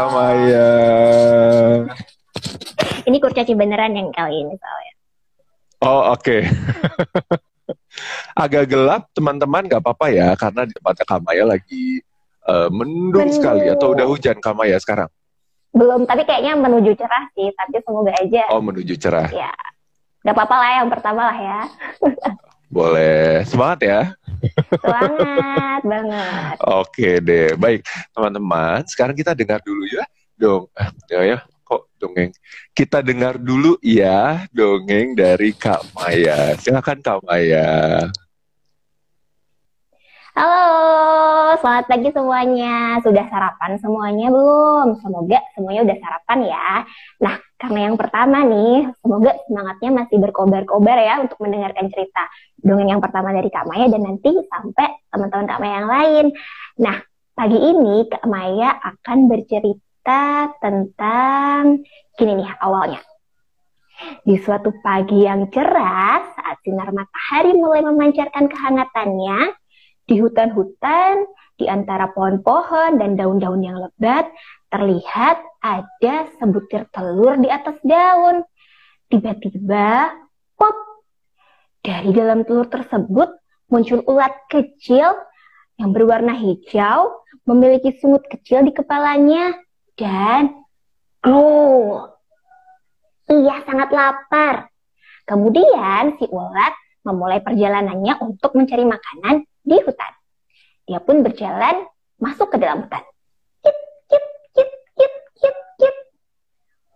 sama ya. Ini kurcaci beneran yang kali ini, Pak. Oh, oke. Okay. Agak gelap, teman-teman nggak apa-apa ya, karena di tempatnya Kamaya lagi uh, mendung, mendung sekali. Atau udah hujan Kamaya sekarang? Belum, tapi kayaknya menuju cerah sih. Tapi semoga aja. Oh, menuju cerah. Ya, nggak apa-apa lah yang pertama lah ya. Boleh, semangat ya. Semangat banget. Oke deh, baik teman-teman. Sekarang kita dengar dulu ya, dong. Eh, ya ya, kok dongeng. Kita dengar dulu ya dongeng dari Kak Maya. Silakan Kak Maya. Selamat pagi semuanya. Sudah sarapan semuanya belum? Semoga semuanya udah sarapan ya. Nah, karena yang pertama nih, semoga semangatnya masih berkobar-kobar ya untuk mendengarkan cerita dongeng yang pertama dari Kak Maya dan nanti sampai teman-teman Kak Maya yang lain. Nah, pagi ini Kak Maya akan bercerita tentang gini nih awalnya. Di suatu pagi yang cerah, saat sinar matahari mulai memancarkan kehangatannya, di hutan-hutan, di antara pohon-pohon dan daun-daun yang lebat, terlihat ada sebutir telur di atas daun. Tiba-tiba, pop! Dari dalam telur tersebut muncul ulat kecil yang berwarna hijau, memiliki sungut kecil di kepalanya, dan glow. Ia sangat lapar. Kemudian si ulat memulai perjalanannya untuk mencari makanan di hutan. Dia pun berjalan masuk ke dalam hutan. Kip, kip, kip, kip, kip, kip.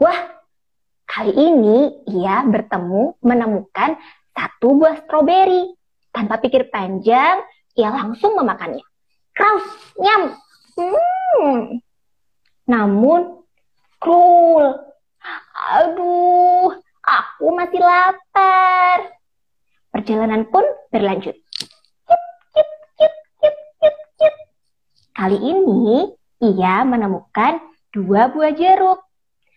Wah, kali ini ia bertemu menemukan satu buah stroberi. Tanpa pikir panjang, ia langsung memakannya. Kraus, nyam. Hmm. Namun, krul. Aduh, aku masih lapar. Perjalanan pun berlanjut. Kali ini ia menemukan dua buah jeruk.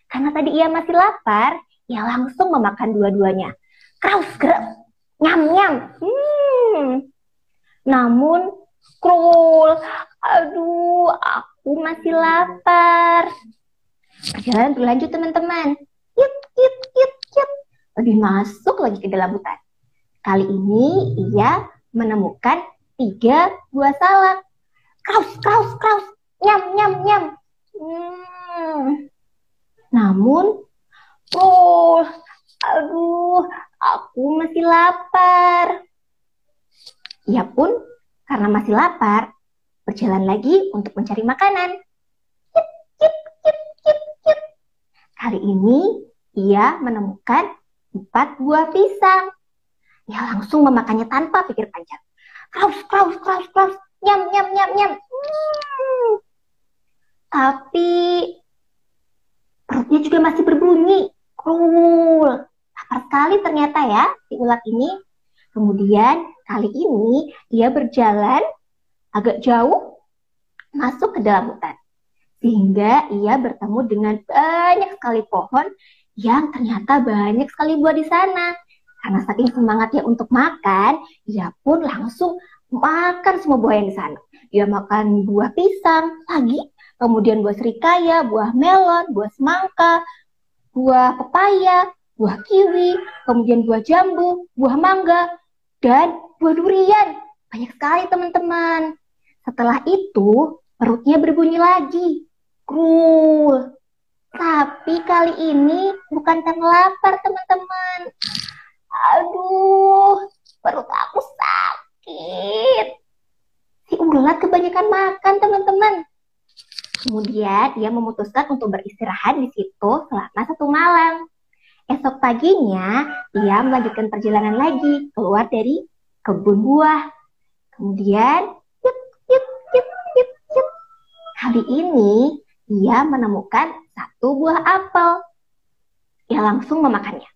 Karena tadi ia masih lapar, ia langsung memakan dua-duanya. Kraus, kraus, nyam, nyam. Hmm. Namun, krul, aduh, aku masih lapar. Perjalanan berlanjut teman-teman. Yuk, yuk, yuk, yuk. Lebih masuk lagi ke dalam hutan. Kali ini ia menemukan tiga buah salak kraus, kraus, kraus, nyam, nyam, nyam. Hmm. Namun, oh, aduh, aku masih lapar. Ia pun karena masih lapar, berjalan lagi untuk mencari makanan. Kip, kip, kip, kip, kip. Kali ini ia menemukan empat buah pisang. Ia langsung memakannya tanpa pikir panjang. Kraus, kraus, kraus, kraus nyam nyam nyam nyam. Tapi perutnya juga masih berbunyi. Cool lapar sekali ternyata ya si ulat ini. Kemudian kali ini dia berjalan agak jauh masuk ke dalam hutan. Sehingga ia bertemu dengan banyak sekali pohon yang ternyata banyak sekali buah di sana. Karena saking semangatnya untuk makan, ia pun langsung makan semua buah yang di sana. Dia makan buah pisang pagi, kemudian buah serikaya, buah melon, buah semangka, buah pepaya, buah kiwi, kemudian buah jambu, buah mangga, dan buah durian. Banyak sekali teman-teman. Setelah itu, perutnya berbunyi lagi. Krul. Tapi kali ini bukan karena lapar teman-teman. Aduh, perut aku sakit sakit. Si ulat makan, teman-teman. Kemudian ia memutuskan untuk beristirahat di situ selama satu malam. Esok paginya, ia melanjutkan perjalanan lagi keluar dari kebun buah. Kemudian, yuk, yuk, yuk, yuk, yuk. Kali ini, ia menemukan satu buah apel. Ia langsung memakannya.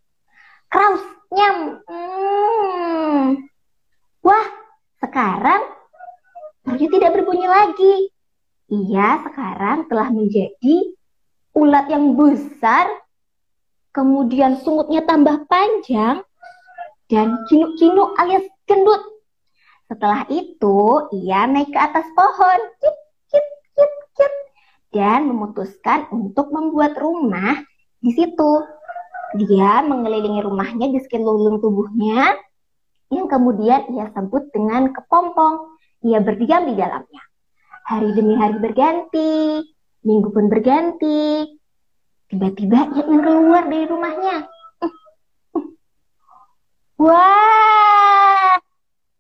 Kraus, nyam. Hmm. Wah, sekarang perutnya tidak berbunyi lagi. Ia sekarang telah menjadi ulat yang besar, kemudian sungutnya tambah panjang, dan kinuk-kinuk alias gendut. Setelah itu, ia naik ke atas pohon, kip, kip, kip, kip, dan memutuskan untuk membuat rumah di situ. Dia mengelilingi rumahnya di sekeliling tubuhnya, yang kemudian ia sebut dengan kepompong. Ia berdiam di dalamnya. Hari demi hari berganti, minggu pun berganti. Tiba-tiba ia ingin keluar dari rumahnya. Wah,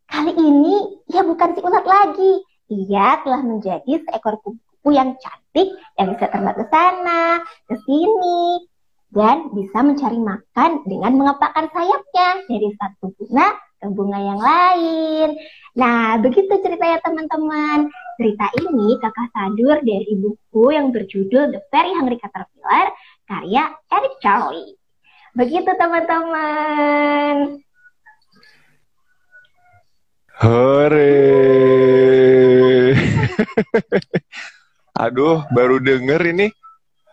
kali ini ia bukan si ulat lagi. Ia telah menjadi seekor kupu-kupu yang cantik yang bisa terbang ke sana, ke sini, dan bisa mencari makan dengan mengepakkan sayapnya dari satu bunga ke bunga yang lain. Nah, begitu ceritanya teman-teman. Cerita ini kakak sadur dari buku yang berjudul The Very Hungry Caterpillar karya Eric Charlie. Begitu teman-teman. Hore. Aduh, baru denger ini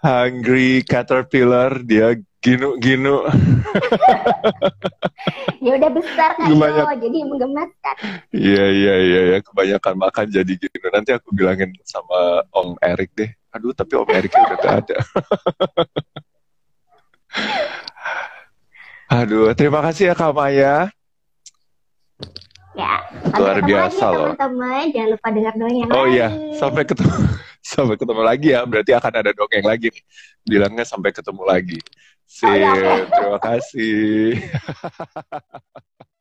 Hungry Caterpillar dia ginu-ginu. ya udah besar kan Banyak... jadi menggemaskan. Iya iya iya ya kebanyakan makan jadi ginu. Nanti aku bilangin sama Om Erik deh. Aduh tapi Om Eriknya udah gak ada. Aduh terima kasih ya Kak Maya. Ya, luar biasa lagi, loh. Teman-teman, jangan lupa dengar dongeng Oh iya, sampai ketemu sampai ketemu lagi ya. Berarti akan ada dongeng lagi. Bilangnya sampai ketemu lagi. Sip, terima kasih.